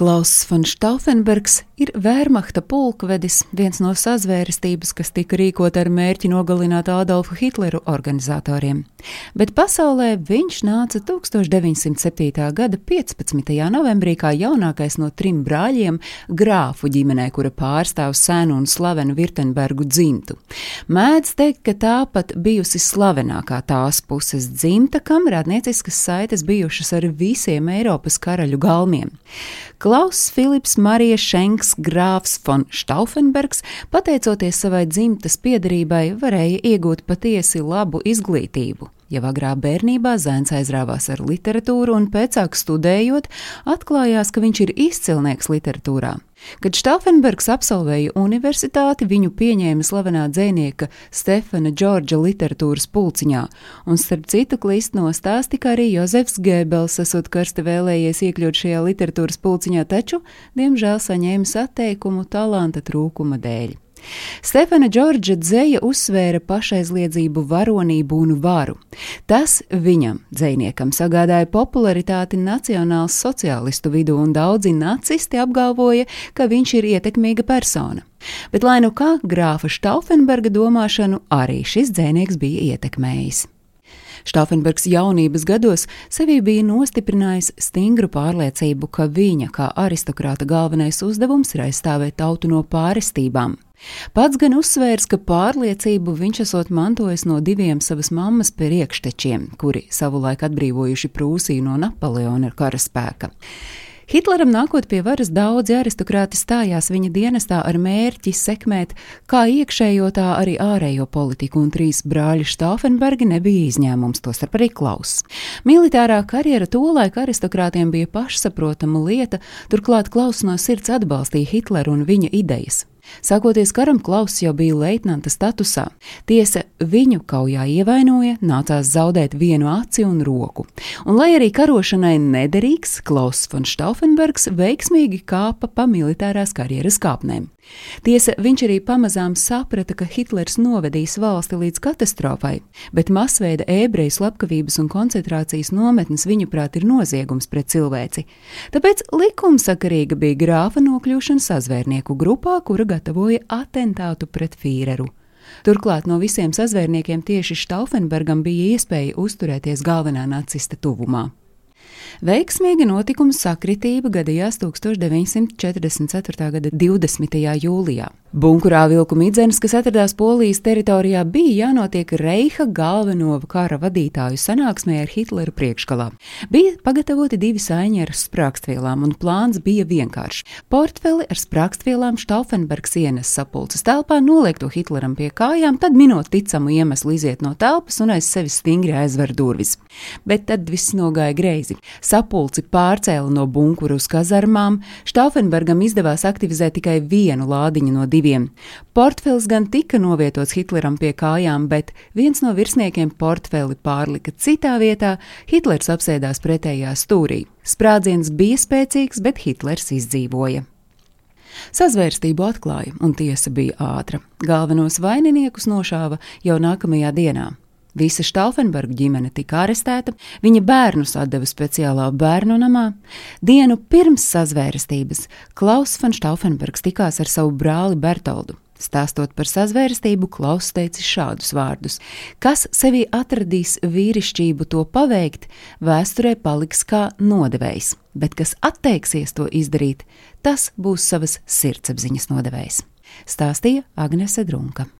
Klauss von Stauffenbergs ir Wehrmachta pulkvedis, viens no sazvērestības, kas tika rīkot ar mērķi nogalināt Adolfu Hitleru organizatoriem. Bet pasaulē viņš nāca 1907. gada 15. novembrī kā jaunākais no trim brāļiem grāfu ģimenē, kura pārstāv senu un slavenu Virtenbergu dzimtu. Mēdz teikt, ka tā pat bijusi slavenākā tās puses dzimta, kam rādnieciskas saites bijušas ar visiem Eiropas karaļu galmiem. Klauss Filips Marijas Šenks grāfs von Stauffenbergs, pateicoties savai dzimtas piedarībai, varēja iegūt patiesi labu izglītību. Jau agrā bērnībā zēns aizrāvās ar literatūru, un pēcāk studējot, atklājās, ka viņš ir izcilnieks literatūrā. Kad Stauffenbergs absolvēja universitāti, viņu pieņēma slavenā dzēnieka Stefana Džordža literatūras pulciņā, un starp citu klīst no stāstika arī Jozefs Gēbels, esot karsti vēlējies iekļūt šajā literatūras pulciņā, taču, diemžēl, saņēmis atteikumu talanta trūkuma dēļ. Stefana Džordža dzēja uzsvēra pašaizliedzību, varonību un varu. Tas viņam, dzējniekam, sagādāja popularitāti nacionāls sociālistu vidū, un daudzi nacisti apgalvoja, ka viņš ir ietekmīga persona. Bet, lai nu kā grāfa Stauffenberga domāšanu, arī šis dzēnieks bija ietekmējis. Štāfenbergs jaunības gados sevī bija nostiprinājis stingru pārliecību, ka viņa, kā aristokrāta galvenais uzdevums, ir aizstāvēt tautu no pārestībām. Pats gan uzsvērs, ka pārliecību viņš esot mantojis no diviem savas mammas priekštečiem, kuri savulaik atbrīvojuši Prūsiju no Napoleona karaspēka. Hitleram nākot pie varas daudzi aristokrāti stājās viņa dienestā ar mērķi sekmēt kā iekšējo, tā arī ārējo politiku, un trīs brāļi Štāfenbergi nebija izņēmums, tostarp arī Klaus. Militārā karjera tolaik aristokrātiem bija pašsaprotama lieta, turklāt Klaus no sirds atbalstīja Hitleru un viņa idejas. Sākoties karam, Klauss jau bija leitnanta statusā. Tiesa, viņu kaujā ievainoja, nācās zaudēt vienu aci un roku. Un, lai arī karošanai nederīgs, Klauss von Stauffenbergs veiksmīgi kāpa pa militārās karjeras kāpnēm. Tiesa, viņš arī pamazām saprata, ka Hitlers novedīs valsti līdz katastrofai, bet masveida ebreju slepkavības un koncentrācijas nometnes viņuprāt ir noziegums pret cilvēci. Tāpēc likumsakarīga bija grāfa nokļūšana sazvērnieku grupā, kura gatavoja atentātu pret Fīreru. Turklāt no visiem sazvērniekiem tieši Stauffenbergam bija iespēja uzturēties galvenā nacista tuvumā. Veiksmīga notikuma sakritība gadījās 1944. gada 20. jūlijā. Bunkurā vilku midzenes, kas atradās Polijas teritorijā, bija jānotiek Reiha galveno kara vadītāju sanāksmē ar Hitleru priekšgalā. Bija pagatavoti divi saiņi ar sprākstvielām, un plāns bija vienkāršs. Portfeli ar sprākstvielām Stauffenbergs ienes sapulces telpā, noliek to Hitleram pie kājām, tad minot ticamu iemeslu iziet no telpas un aiz sevis stingri aizver durvis. Bet tad viss nogāja greizi. Sapulci pārcēla no bunkura uz kazarmām, Stauffenbergam izdevās aktivizēt tikai vienu lādiņu no diviem diviem. Portfels gan tika novietots Hitleram pie kājām, bet viens no virsniekiem portfeli pārlika citā vietā, Hitlers apsēdās pretējā stūrī. Sprādziens bija spēcīgs, bet Hitlers izdzīvoja. Sazvērstību atklāja, un tiesa bija ātra. Galvenos vaininiekus nošāva jau nākamajā dienā. Visa Stauffenberga ģimene tika arestēta, viņa bērnus atdeva speciālā bērnu namā. Dienu pirms sazvērestības Klaus von Stauffenbergs tikās ar savu brāli Bertoldu. Stāstot par sazvērestību, Klaus teica šādus vārdus: Kas sevī atradīs vīrišķību to paveikt, vēsturē paliks kā nodevējs, bet kas atteiksies to izdarīt, tas būs savas sirdsapziņas nodevējs. Stāstīja Agnese Drunka.